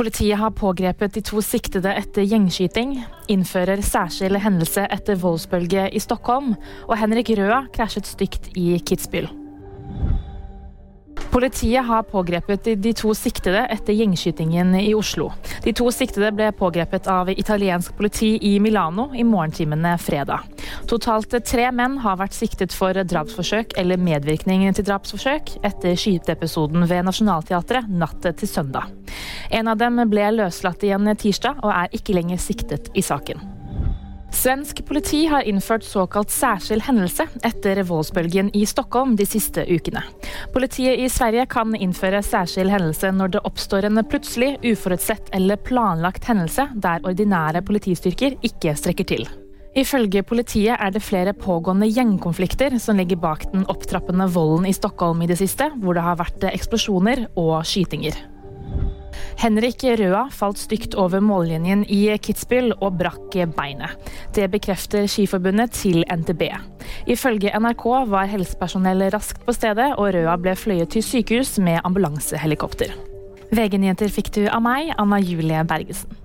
Politiet har pågrepet de to siktede etter gjengskyting, innfører særskilt hendelse etter voldsbølge i Stockholm, og Henrik Røa krasjet stygt i Kitzbühel. Politiet har pågrepet de to siktede etter gjengskytingen i Oslo. De to siktede ble pågrepet av italiensk politi i Milano i morgentimene fredag. Totalt tre menn har vært siktet for drapsforsøk eller medvirkning til drapsforsøk etter skyteepisoden ved Nationaltheatret natt til søndag. En av dem ble løslatt igjen tirsdag og er ikke lenger siktet i saken. Svensk politi har innført såkalt særskilt hendelse etter voldsbølgen i Stockholm de siste ukene. Politiet i Sverige kan innføre særskilt hendelse når det oppstår en plutselig, uforutsett eller planlagt hendelse der ordinære politistyrker ikke strekker til. Ifølge politiet er det flere pågående gjengkonflikter som ligger bak den opptrappende volden i Stockholm i det siste, hvor det har vært eksplosjoner og skytinger. Henrik Røa falt stygt over mållinjen i Kitzbühel og brakk beinet. Det bekrefter Skiforbundet til NTB. Ifølge NRK var helsepersonell raskt på stedet, og Røa ble fløyet til sykehus med ambulansehelikopter. VG-nyheter fikk du av meg, Anna Julie Bergesen.